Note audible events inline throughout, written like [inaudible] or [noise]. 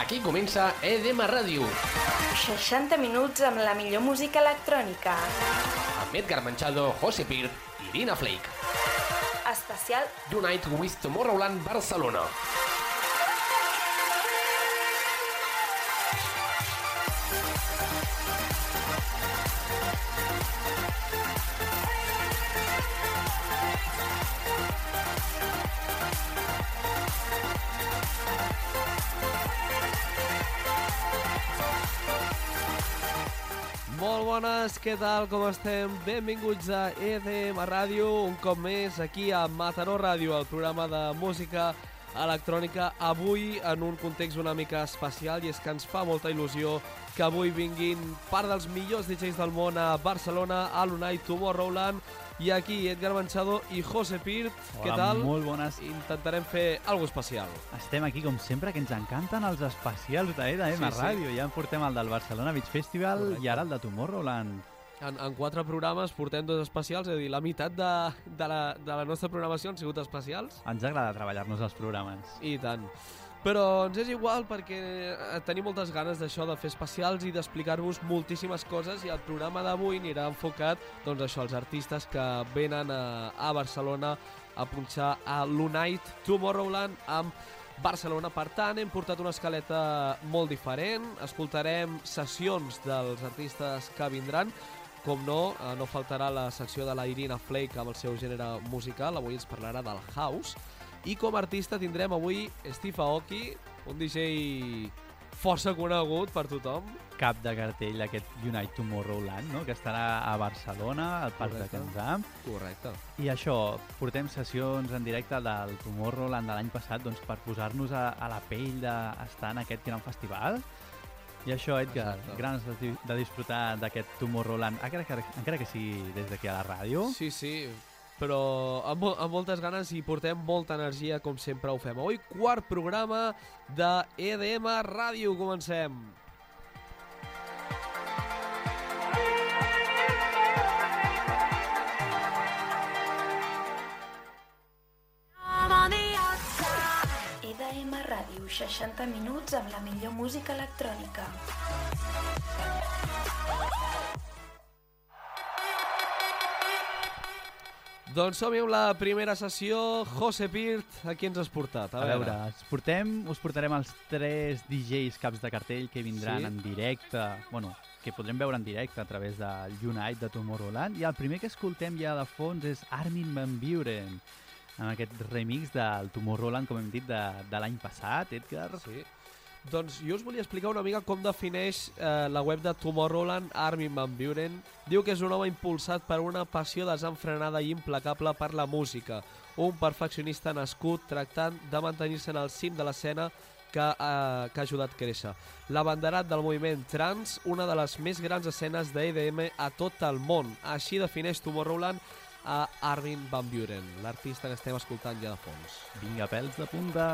Aquí comença EDM Ràdio, 60 minuts amb la millor música electrònica. amb Edgar Manchado, José Pirt i Irina Flake. Especial Unite with Tomorrowland Barcelona. Què tal, com estem? Benvinguts a EDM Ràdio, un cop més aquí a Mataró Ràdio, el programa de música electrònica, avui en un context una mica especial i és que ens fa molta il·lusió que avui vinguin part dels millors DJs del món a Barcelona, a l'Unai Tomorrowland i aquí Edgar Manchado i José Pirt, què Hola, tal? molt bones. Intentarem fer alguna especial. Estem aquí, com sempre, que ens encanten els especials d'EDM Sí, sí, sí. Ràdio. Ja en portem el del Barcelona Beach Festival Correcte. i ara el de Tomorrowland. En, en quatre programes portem dos especials, és a dir, la meitat de, de, la, de la nostra programació han sigut especials. Ens agrada treballar-nos els programes. I tant. Però ens és igual perquè eh, tenim moltes ganes d'això, de fer especials i d'explicar-vos moltíssimes coses i el programa d'avui anirà enfocat doncs això, als artistes que venen a, a Barcelona a punxar a l'Unite Tomorrowland amb Barcelona. Per tant, hem portat una escaleta molt diferent, escoltarem sessions dels artistes que vindran, com no, eh, no faltarà la secció de la Irina Flake amb el seu gènere musical, avui ens parlarà del house, i com a artista tindrem avui Steve Aoki, un DJ força conegut per tothom. Cap de cartell d'aquest Unite Tomorrowland, no? que estarà a Barcelona, al Parc de Correcte. Cansam. Correcte. I això, portem sessions en directe del Tomorrowland de l'any passat doncs, per posar-nos a, a la pell d'estar en aquest gran festival. I això, Edgar, Exacte. grans de, de disfrutar d'aquest Tomorrowland, encara que, encara que sigui des d'aquí a la ràdio. Sí, sí, però amb, amb moltes ganes i portem molta energia, com sempre ho fem. Avui, quart programa de EDM Ràdio. Comencem. 60 minuts amb la millor música electrònica. Doncs som amb la primera sessió. José Pirt, a qui ens has portat? A, veure, us, portem, us portarem els tres DJs caps de cartell que vindran sí. en directe, bueno, que podrem veure en directe a través del Unite de Tomorrowland. I el primer que escoltem ja de fons és Armin Van Buren, amb aquest remix del Tomorrowland, com hem dit, de, de l'any passat, Edgar. Sí. Doncs jo us volia explicar una mica com defineix eh, la web de Tomorrowland Armin Van Buren. Diu que és un home impulsat per una passió desenfrenada i implacable per la música. Un perfeccionista nascut tractant de mantenir-se en el cim de l'escena que, eh, que ha ajudat a créixer. L'abanderat del moviment trans, una de les més grans escenes d'EDM a tot el món. Així defineix Tomorrowland a Armin Van Buren, l'artista que estem escoltant ja de fons. Vinga, pèls de punta.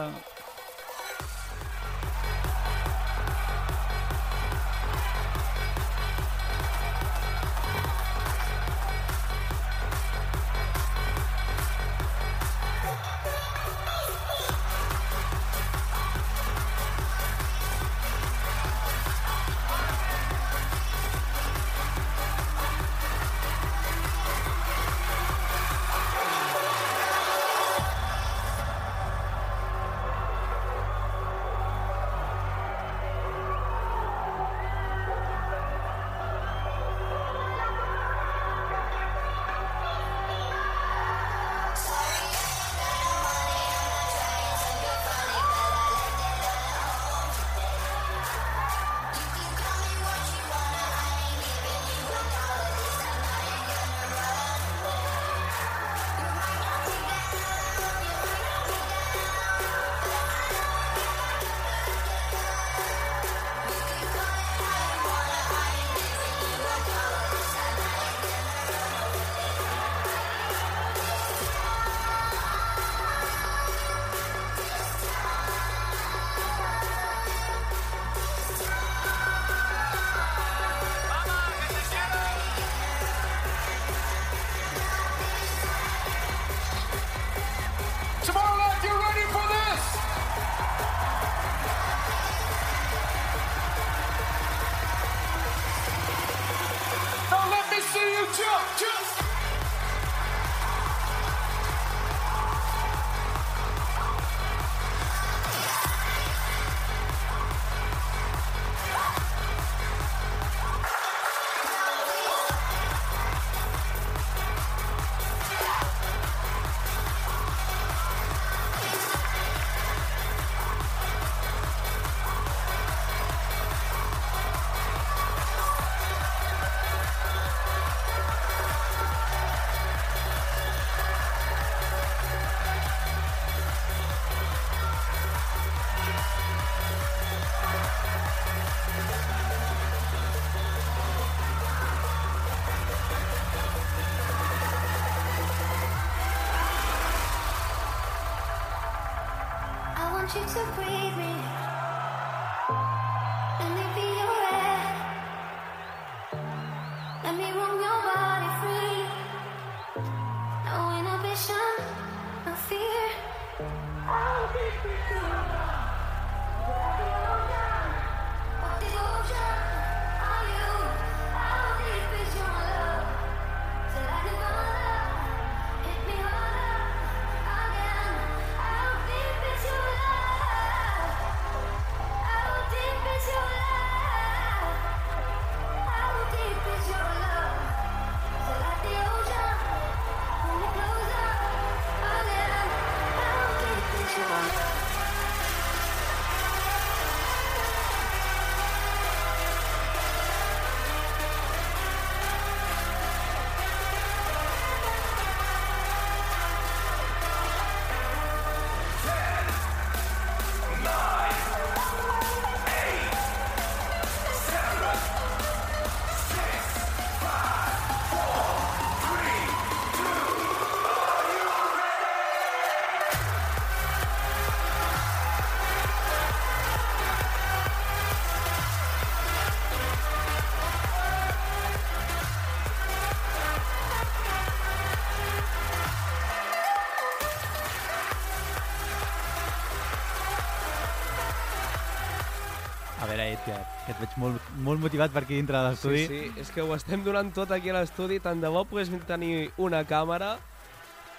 You to breathe et veig molt, molt motivat per aquí dintre de l'estudi. Sí, sí, és que ho estem donant tot aquí a l'estudi, tant de bo poguéssim tenir una càmera.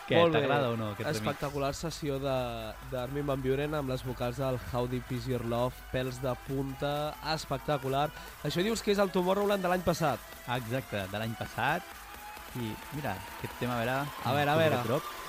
Què, t'agrada o no, aquest remix? Espectacular sessió de- d'Armin Van Buren amb les vocals del How Deep Is Your Love, pèls de punta, espectacular. Això dius que és el Tomorrowland de l'any passat. Exacte, de l'any passat. I mira, aquest tema, a veure... A veure, a veure. el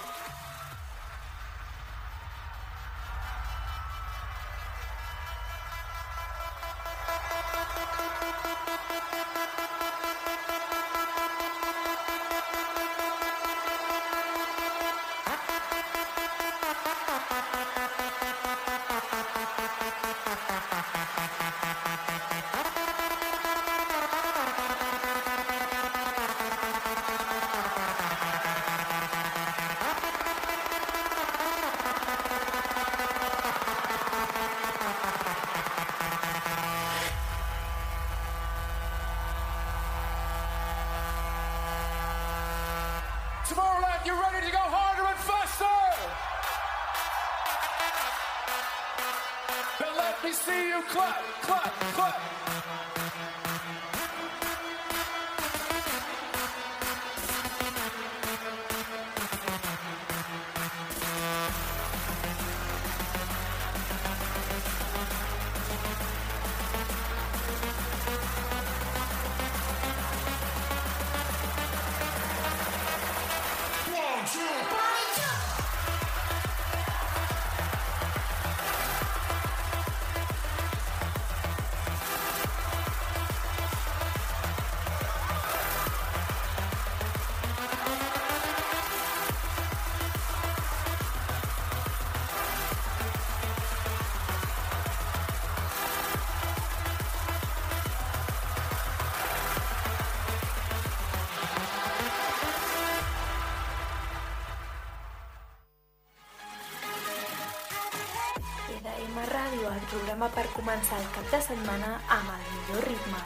programa per començar el cap de setmana amb el millor ritme.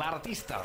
L'artista.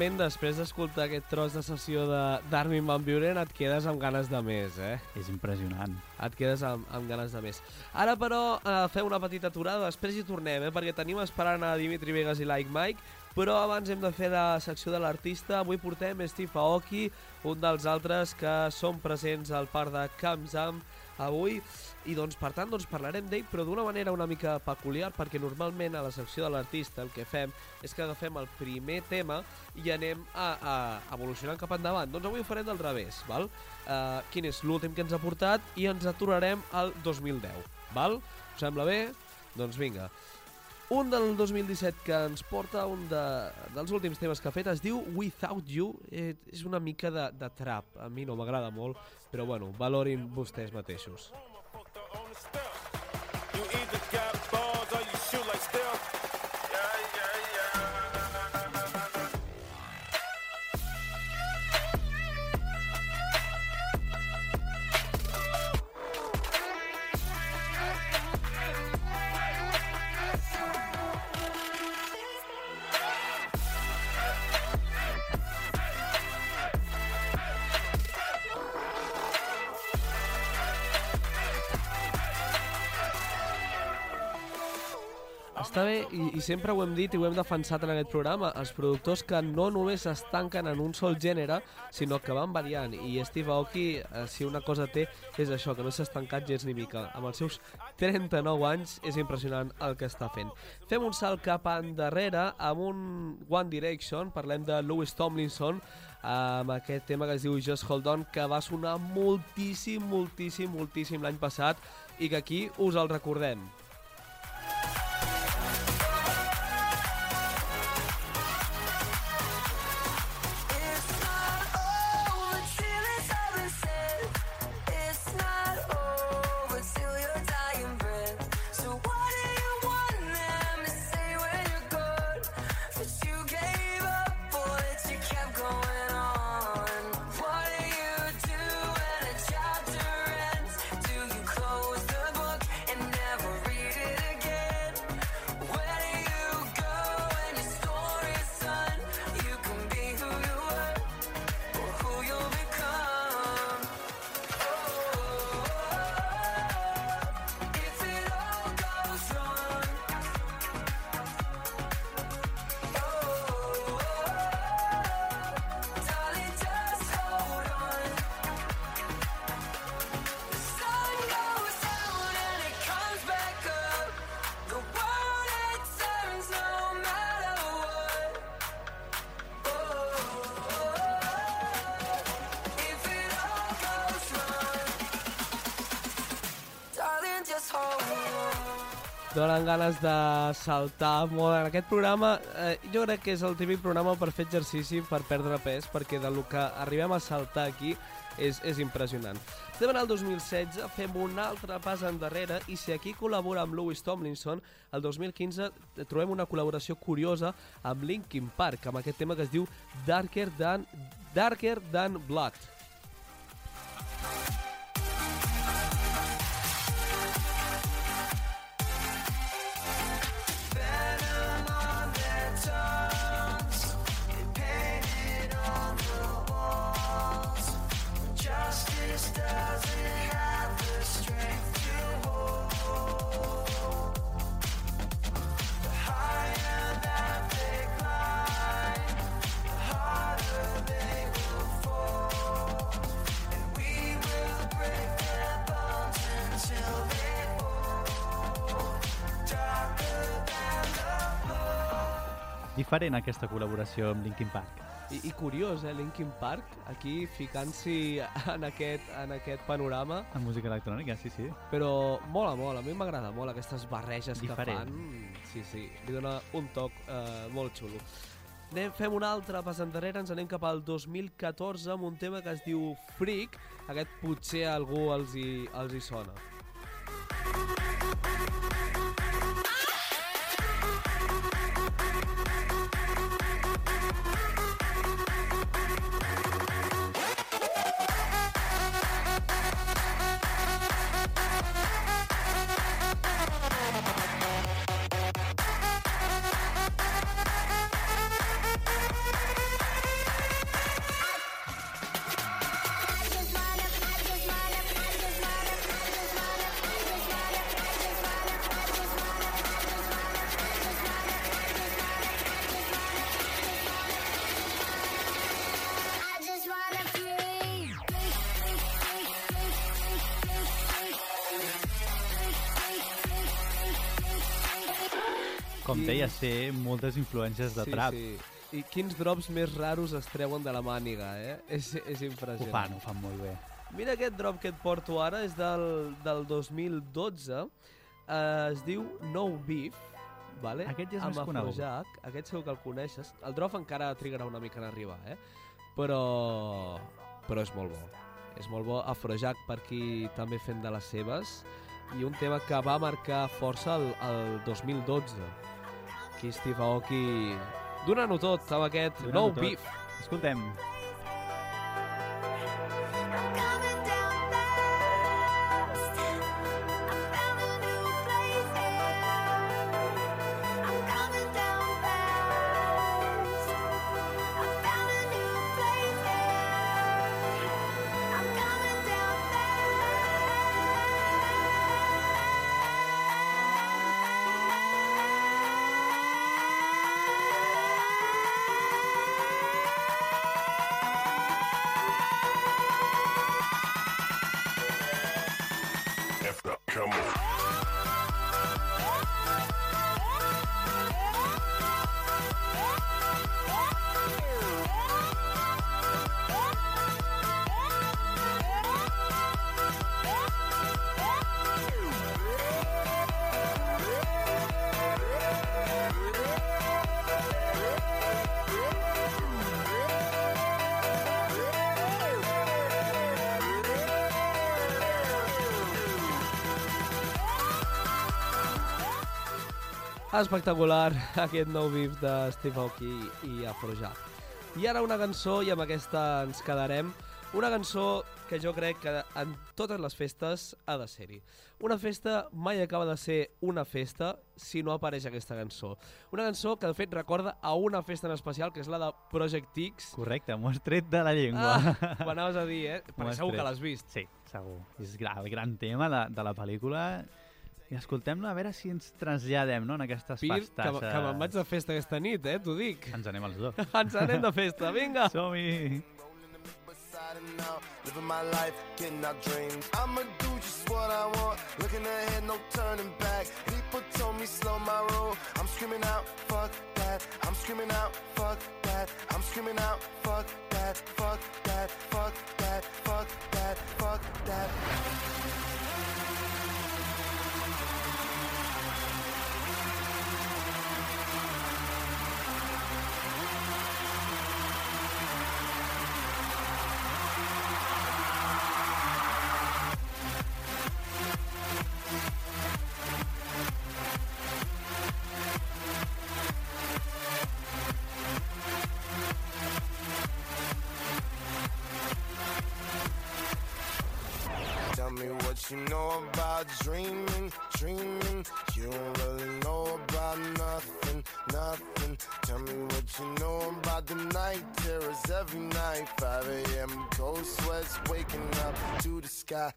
Realment, després d'escoltar aquest tros de sessió de- d'Armin Van Buren, et quedes amb ganes de més, eh? És impressionant. Et quedes amb, amb ganes de més. Ara, però, eh, fem una petita aturada, després hi tornem, eh? perquè tenim esperant a Dimitri Vegas i Like Mike, però abans hem de fer la secció de l'artista. Avui portem Steve Aoki, un dels altres que són presents al parc de Camp Zam avui, i doncs, per tant, doncs, parlarem d'ell, però d'una manera una mica peculiar, perquè normalment a la secció de l'artista el que fem és que agafem el primer tema i anem a, a evolucionant cap endavant. Doncs avui ho farem del revés, val? Uh, quin és l'últim que ens ha portat i ens aturarem al 2010, val? Us sembla bé? Doncs vinga. Un del 2017 que ens porta un de, dels últims temes que ha fet es diu Without You. Eh, és una mica de, de trap. A mi no m'agrada molt, però bueno, valorin vostès mateixos. On the step. You either got i, i sempre ho hem dit i ho hem defensat en aquest programa, els productors que no només es tanquen en un sol gènere, sinó que van variant. I Steve Aoki, eh, si una cosa té, és això, que no s'ha estancat gens ni mica. Amb els seus 39 anys és impressionant el que està fent. Fem un salt cap endarrere amb un One Direction, parlem de Louis Tomlinson, amb aquest tema que es diu Just Hold On, que va sonar moltíssim, moltíssim, moltíssim l'any passat i que aquí us el recordem. Saltar molt en aquest programa. Eh, jo crec que és el típic programa per fer exercici, per perdre pes, perquè del que arribem a saltar aquí és, és impressionant. Estem en el 2016, fem un altre pas endarrere i si aquí col·labora amb Louis Tomlinson, el 2015 trobem una col·laboració curiosa amb Linkin Park, amb aquest tema que es diu Darker Than, Darker Than Blood. Diferent aquesta col·laboració amb Linkin Park. I, I curiós, eh, Linkin Park, aquí ficant-s'hi en, aquest, en aquest panorama, En música electrònica, sí, sí. però mola molt, a mi m'agrada molt aquestes barreges Diferent. que fan. Sí, sí, li dona un toc eh, molt xulo. Anem, fem un altre pas endarrere, ens anem cap al 2014 amb un tema que es diu Freak. Aquest potser a algú els hi, els hi sona. Com deia, sé moltes influències de sí, trap. Sí. I quins drops més raros es treuen de la màniga, eh? [laughs] És, és Ho impressionant. fan, ho fan molt bé. Mira aquest drop que et porto ara, és del, del 2012. Eh, es diu No Beef, vale? Aquest ja és amb més conegut. Aquest segur que el coneixes. El drop encara trigarà una mica en arribar, eh? Però, però és molt bo. És molt bo. Afrojack per aquí també fent de les seves. I un tema que va marcar força el, el 2012. Aquí Steve Aoki donant-ho tot amb aquest Donant-ho No tot. Beef. Escoltem. Espectacular [laughs] aquest nou bif de Steve Aoki i Afrojack. I ara una cançó, i amb aquesta ens quedarem, una cançó que jo crec que en totes les festes ha de ser-hi. Una festa mai acaba de ser una festa si no apareix aquesta cançó. Una cançó que de fet recorda a una festa en especial, que és la de Project X. Correcte, m'ho has tret de la llengua. Ah, [laughs] ho anaves a dir, eh? Perquè segur que tret. l'has vist. Sí, segur. És el gran tema de, de la pel·lícula. I escoltem-la a veure si ens traslladem no, en aquestes Pir, que, festasses. que me'n vaig de festa aquesta nit, eh? T'ho dic. Ens anem els dos. [laughs] Ens anem de festa, vinga! Som-hi! Now, living my life, getting our dreams. I'ma do just what I want, looking ahead, no turning back. People told me slow my roll. I'm screaming out, fuck that. I'm screaming out, fuck that. I'm screaming out, fuck that, fuck that, fuck that, fuck that, fuck that. Tell dreaming, dreaming. You don't really know about nothing, nothing. Tell me what you know about the night terrors every night. 5 a.m. cold sweats waking up to the sky.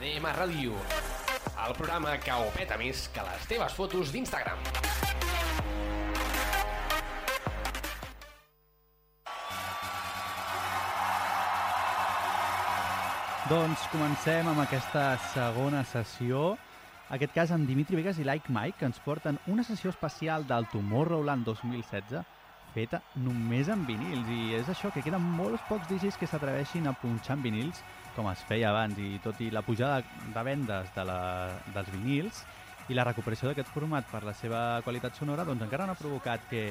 EDM Ràdio, el programa que ho peta més que les teves fotos d'Instagram. Doncs comencem amb aquesta segona sessió. En aquest cas amb Dimitri Vegas i Like Mike, que ens porten una sessió especial del Tomorrowland 2016 feta només en vinils. I és això, que queden molts pocs DJs que s'atreveixin a punxar en vinils, com es feia abans. I tot i la pujada de vendes de la, dels vinils i la recuperació d'aquest format per la seva qualitat sonora, doncs encara no ha provocat que,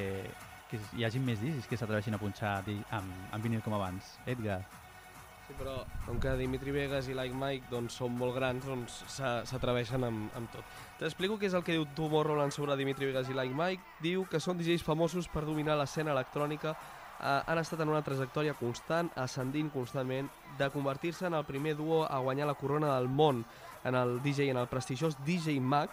que hi hagi més DJs que s'atreveixin a punxar amb, amb vinil com abans. Edgar. Sí, però com que Dimitri Vegas i Like Mike doncs, són molt grans, doncs s'a- s'atreveixen amb, amb tot. T'explico què és el que diu Tomorrowland sobre Dimitri Vegas i Like Mike. Diu que són DJs famosos per dominar l'escena electrònica, eh, han estat en una trajectòria constant, ascendint constantment, de convertir-se en el primer duo a guanyar la corona del món en el DJ, en el prestigiós DJ Mag,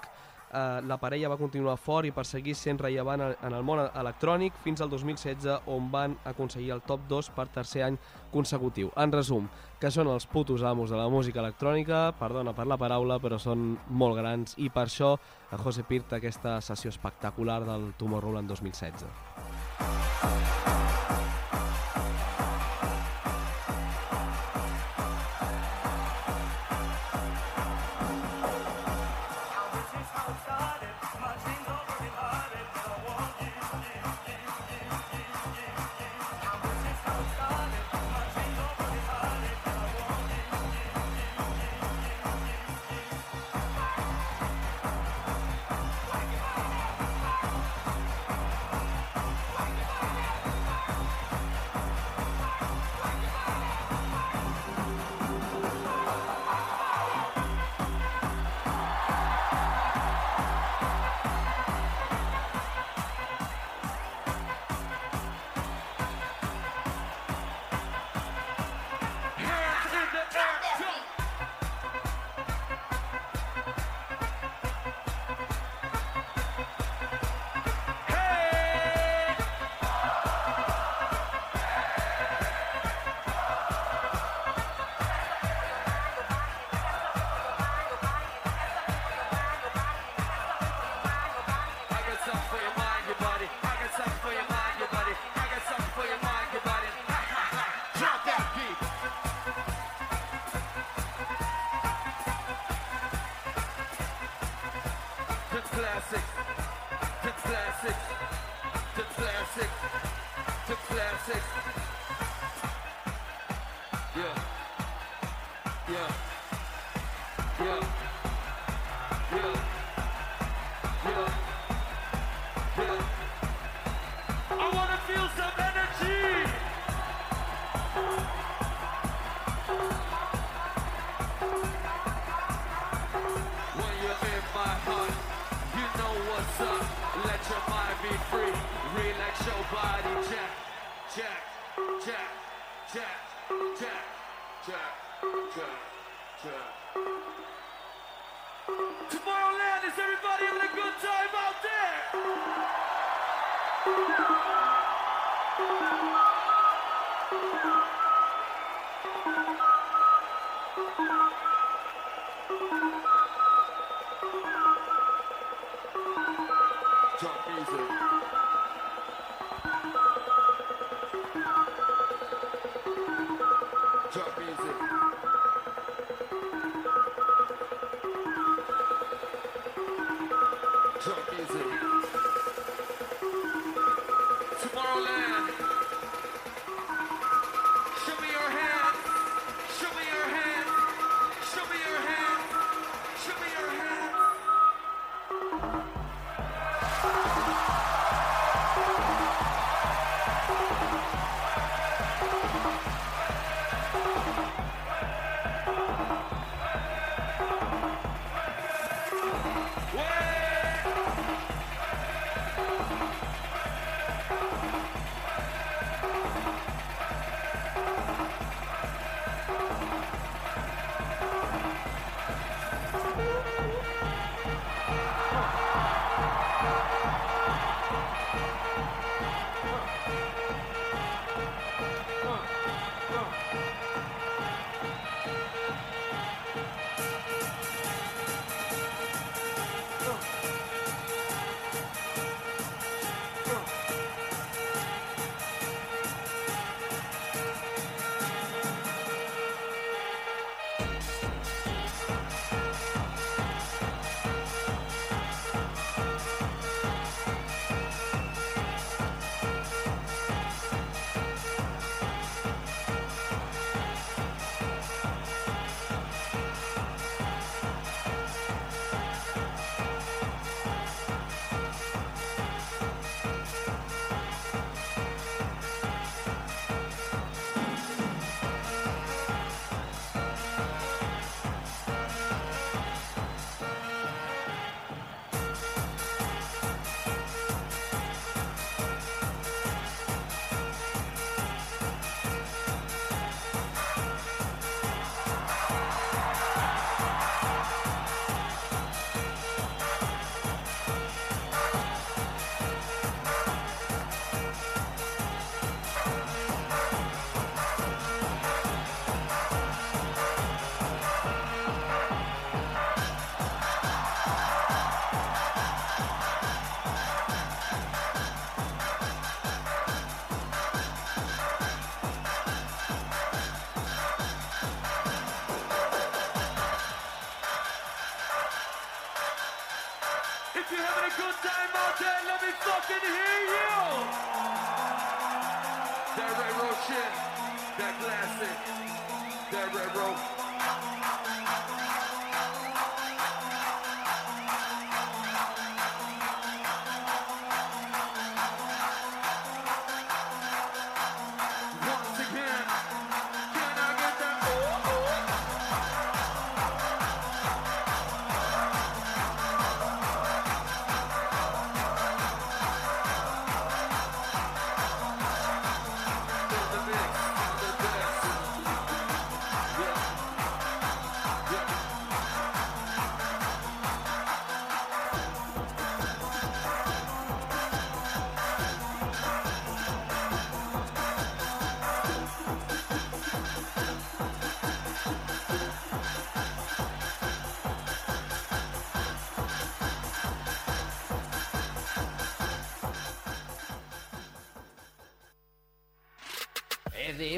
eh, la parella va continuar fort i per seguir sent rellevant en- el món electrònic fins al 2016 on van aconseguir el top 2 per tercer any consecutiu. En resum, que són els putos amos de la música electrònica, perdona per la paraula, però són molt grans i per això a José Pirt aquesta sessió espectacular del Tomorrowland 2016.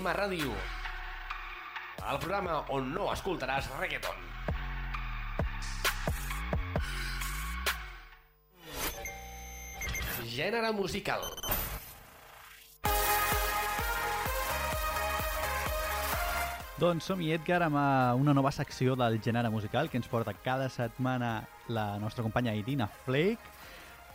Tarima Ràdio, el programa on no escoltaràs reggaeton. Gènere musical. Doncs som-hi, Edgar, amb eh, una nova secció del gènere musical que ens porta cada setmana la nostra companya Irina Flake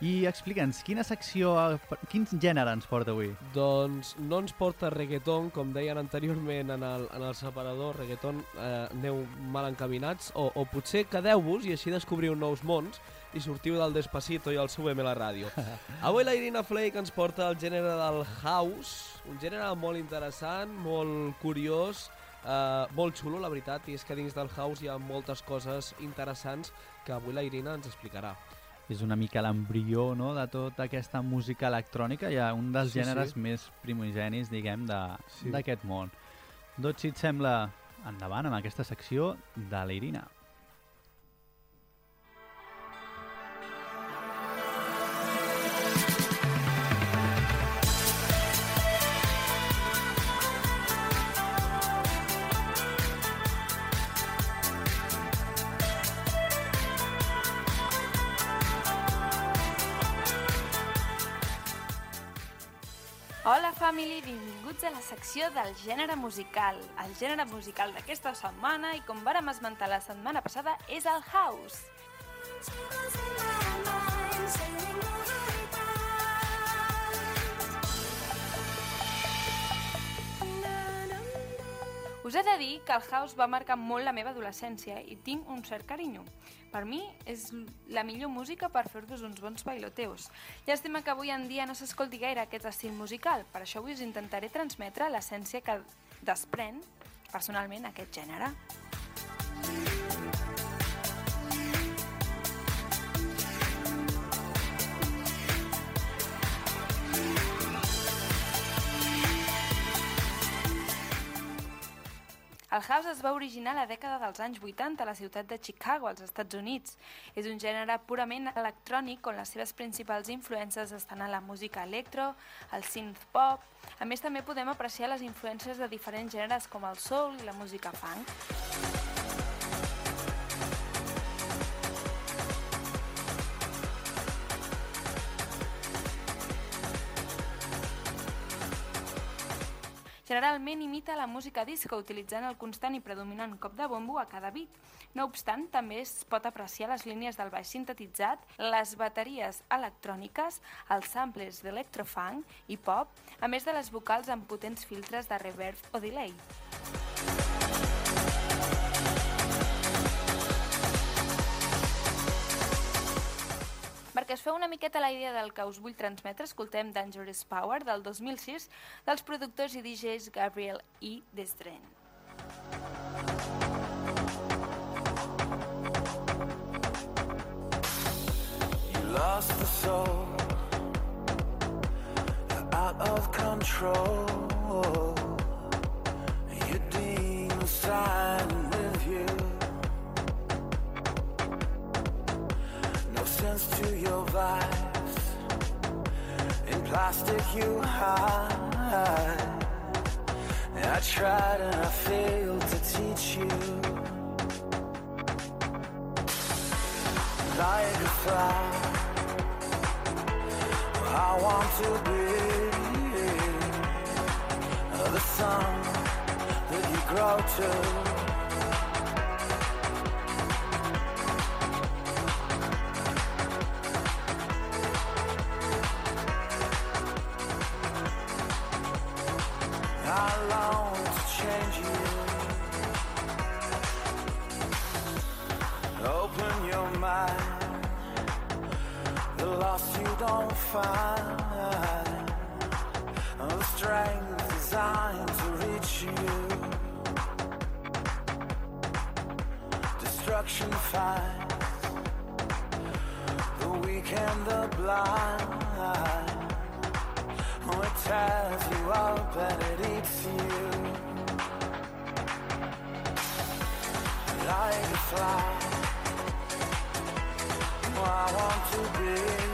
i explica'ns, quina secció, eh, quin gènere ens porta avui? Doncs no ens porta reggaeton, com deien anteriorment en el, en el separador, reggaeton, eh, aneu mal encaminats, o, o potser quedeu-vos i així descobriu nous mons i sortiu del Despacito i el Súbeme la ràdio. [laughs] Avui la Irina Flake ens porta el gènere del house, un gènere molt interessant, molt curiós, eh, molt xulo, la veritat, i és que dins del house hi ha moltes coses interessants que avui la Irina ens explicarà. És una mica l'embrió no, de tota aquesta música electrònica, i un dels Sí, gèneres sí. més primogenis, diguem, de- Sí. d'aquest món. Doncs, si et sembla, endavant amb aquesta secció de la Irina. Family! Benvinguts a la secció del gènere musical. El gènere musical d'aquesta setmana, i com vàrem esmentar la setmana passada, és el house. Us he de dir que el house va marcar molt la meva adolescència i tinc un cert carinyo. Per mi és la millor música per fer-vos uns bons bailoteus. Llàstima que avui en dia no s'escolti gaire aquest estil musical, per això avui us intentaré transmetre l'essència que desprèn personalment aquest gènere. El house es va originar a la dècada dels anys 80 a la ciutat de Chicago, als Estats Units. És un gènere purament electrònic on les seves principals influències estan a la música electro, el synth pop... A més, també podem apreciar les influències de diferents gèneres com el soul i la música funk. Generalment imita la música disco utilitzant el constant i predominant cop de bombo a cada beat. No obstant, també es pot apreciar les línies del baix sintetitzat, les bateries electròniques, els samplers d'electrofunk i pop, a més de les vocals amb potents filtres de reverb o delay. Perquè es feu una miqueta la idea del que us vull transmetre, escoltem Dangerous Power del 2006 dels productors i DJs Gabriel i Desdren. You lost the soul. Out of control. Your demons siding with To your vibes. In plastic you hide. I tried and I failed to teach you. like a flower. I want to be the sun that you grow to. Find. The strength designed to reach you. Destruction finds the weak and the blind. Oh, it tears you up and it eats you. Like a fly. I want to be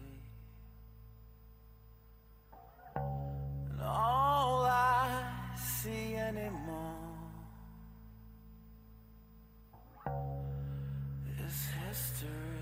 all I see anymore is history.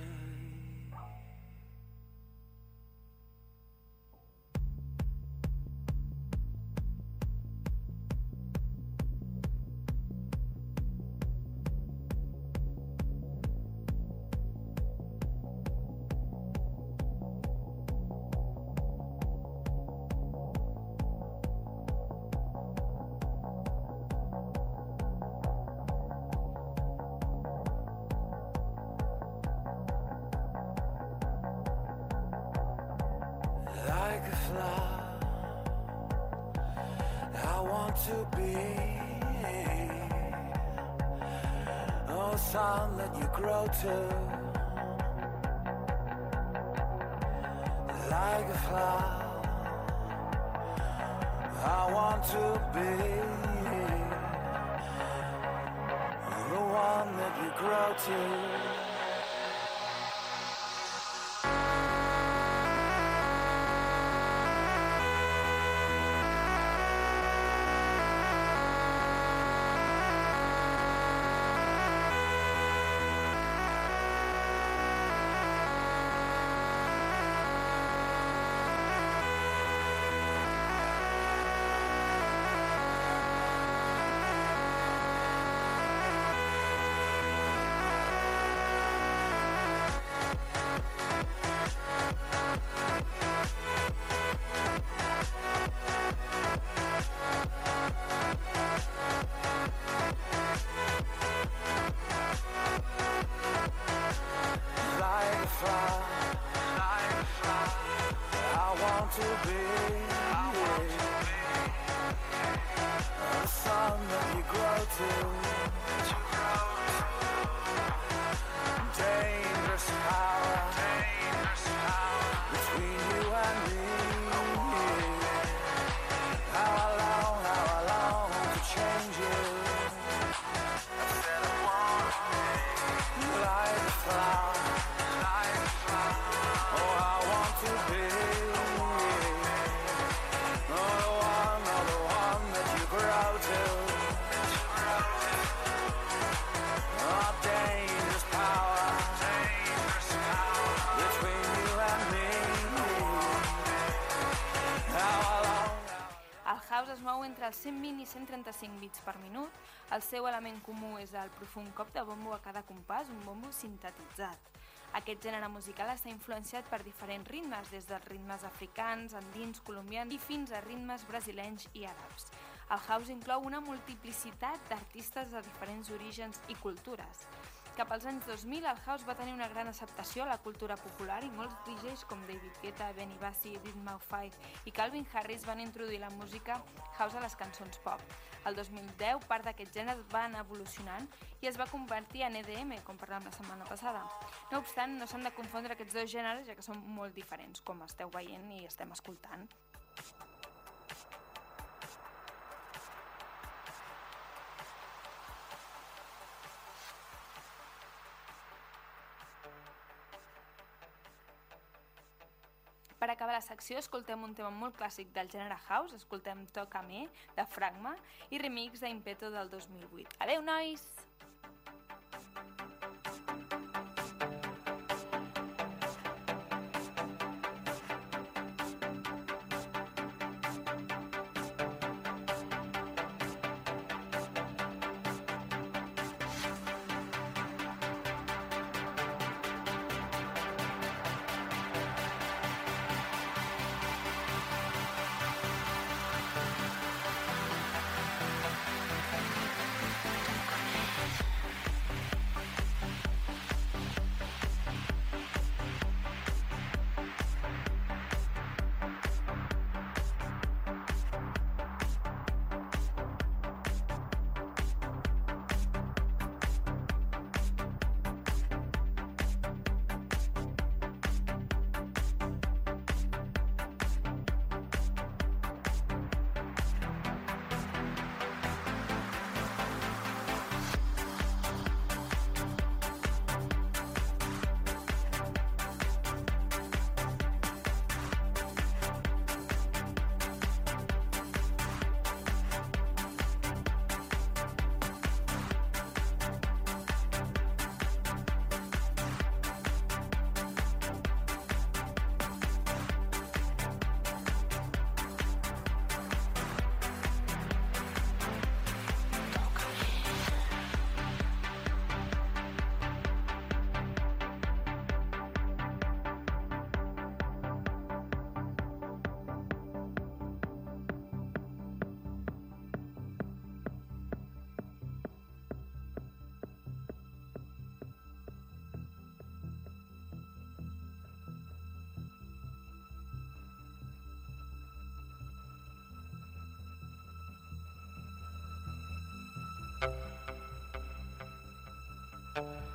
Grow to. Like a flower, I want to be the one that you grow to. Entre els 120 i 135 bits per minut. El seu element comú és el profund cop de bombo a cada compàs, un bombo sintetitzat. Aquest gènere musical està influenciat per diferents ritmes, des dels ritmes africans, andins, colombians i fins a ritmes brasilenys i àrabs. El house inclou una multiplicitat d'artistes de diferents orígens i cultures. Cap als anys 2000, el house va tenir una gran acceptació a la cultura popular i molts DJs com David Guetta, Benny Bassi, Ritmo 5 i Calvin Harris van introduir la música house a les cançons pop. El 2010, part d'aquest gènere va anar evolucionant i es va convertir en EDM, com parlàvem la setmana passada. No obstant, no s'han de confondre aquests dos gèneres, ja que són molt diferents, com esteu veient i estem escoltant. Secció, escoltem un tema molt clàssic del gènere house, escoltem Toca Me, de Fragma, i remix d'Impeto del 2008. Adeu, nois! thank you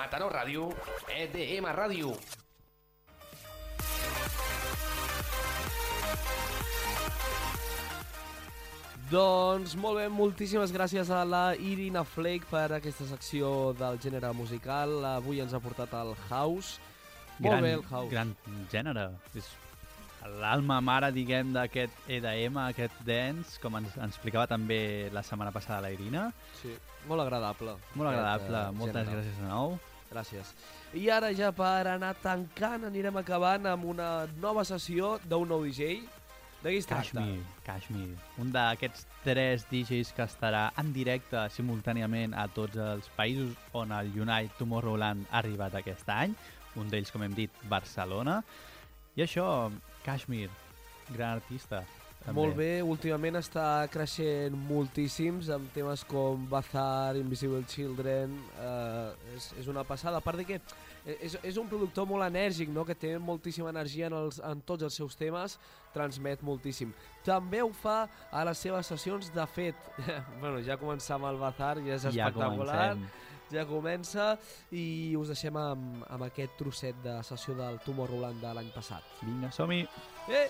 Mataró Ràdio, EDM Ràdio. Doncs molt bé, moltíssimes gràcies a la Irina Flake per aquesta secció del gènere musical. Avui ens ha portat el House. Molt bé, el House. Gran gènere. És l'alma mare, diguem, d'aquest EDM, aquest dance, com ens, ens explicava també la setmana passada la Irina. Sí, molt agradable. Molt agradable. Aquest, eh, Moltes gènere. gràcies de nou. Gràcies. I ara ja per anar tancant anirem acabant amb una nova sessió d'un nou DJ. De qui es tracta? Kashmir, Kashmir, un d'aquests tres DJs que estarà en directe simultàniament a tots els països on el Unite Tomorrowland ha arribat aquest any, un d'ells, com hem dit, Barcelona. I això, Kashmir, gran artista. També. Molt bé, últimament està creixent moltíssims amb temes com Bazar, Invisible Children, eh, és, és una passada. A part de que és, és un productor molt enèrgic, no? que té moltíssima energia en, els, en tots els seus temes, transmet moltíssim. També ho fa a les seves sessions, de fet, [laughs] bueno, ja començar amb el Bazar, ja és Ja espectacular. comencem. ja comença i us deixem amb, amb aquest trosset de sessió del Tomorrowland de l'any passat. Vinga, som-hi! Eh!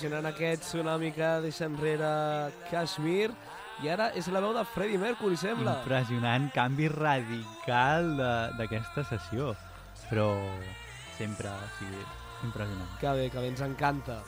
Impressionant aquest tsunami que deixa enrere Kashmir. I ara és la veu de Freddie Mercury, sembla. Impressionant canvi radical d'aquesta sessió. Però sempre, o sigui, impressionant. Que bé, que bé, ens encanta.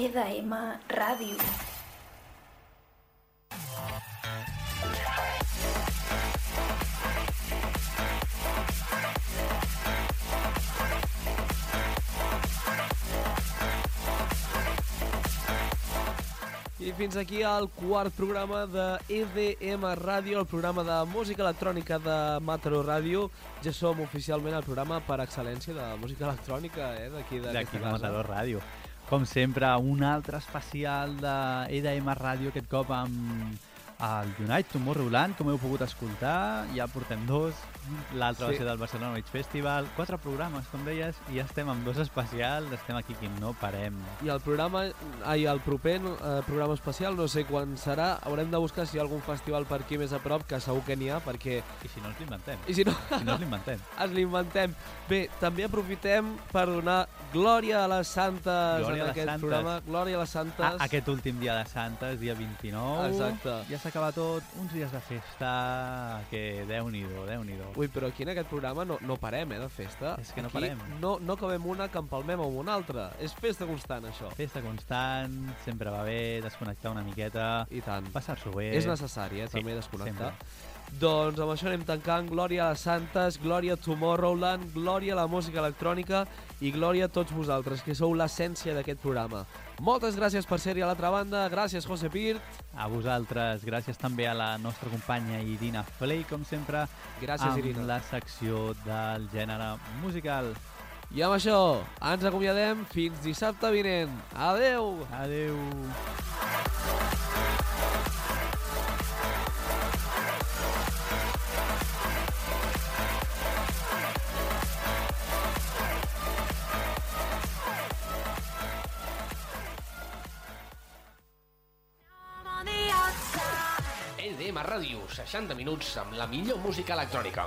EDM Ràdio. I fins aquí el quart programa de EDM Ràdio, el programa de música electrònica de Mataró Ràdio. Ja som oficialment el programa per excel·lència de música electrònica, eh, d'aquí de. Matador Ràdio. Com sempre, un altre especial de EDM Ràdio, aquest cop amb el Unite Tomorrowland, com heu pogut escoltar. Ja portem dos, l'altre Sí. va ser del Barcelona Beach Festival. Quatre programes, com deies, i ja estem amb dos especials. Estem aquí, que no parem. I el programa, ai, el proper eh, programa especial, no sé quan serà, haurem de buscar si hi ha algun festival per aquí més a prop, que segur que n'hi ha, perquè... I si no ens l'inventem. I si no, Si no ens l'inventem. [laughs] ens l'inventem. Bé, també aprofitem per donar glòria a les santes Glòria en aquest santes. programa. Glòria a les santes. Ah, aquest últim dia de Santes, dia 29. Exacte. Ja s'ha s'acaba tot, uns dies de festa que déu-n'hi-do, déu nhi déu Ui, però aquí en aquest programa no, no parem, eh, de festa. És que no aquí parem. No, no acabem una que empalmem amb una altra. És festa constant, això. Festa constant, sempre va bé, desconnectar una miqueta, I tant. passar-s'ho bé. És necessari, eh, Sí, també desconnectar. sempre. Doncs amb això anem tancant. Glòria a les Santes, glòria a Tomorrowland, glòria a la música electrònica i glòria a tots vosaltres, que sou l'essència d'aquest programa. Moltes gràcies per ser-hi a l'altra banda. Gràcies, José Pirt. A vosaltres, gràcies també a la nostra companya Irina Flay, com sempre, Gràcies, amb Irina. la secció del gènere musical. I amb això ens acomiadem fins dissabte vinent. Adeu! Adeu! on ESM Ràdio, 60 minuts amb la millor música electrònica.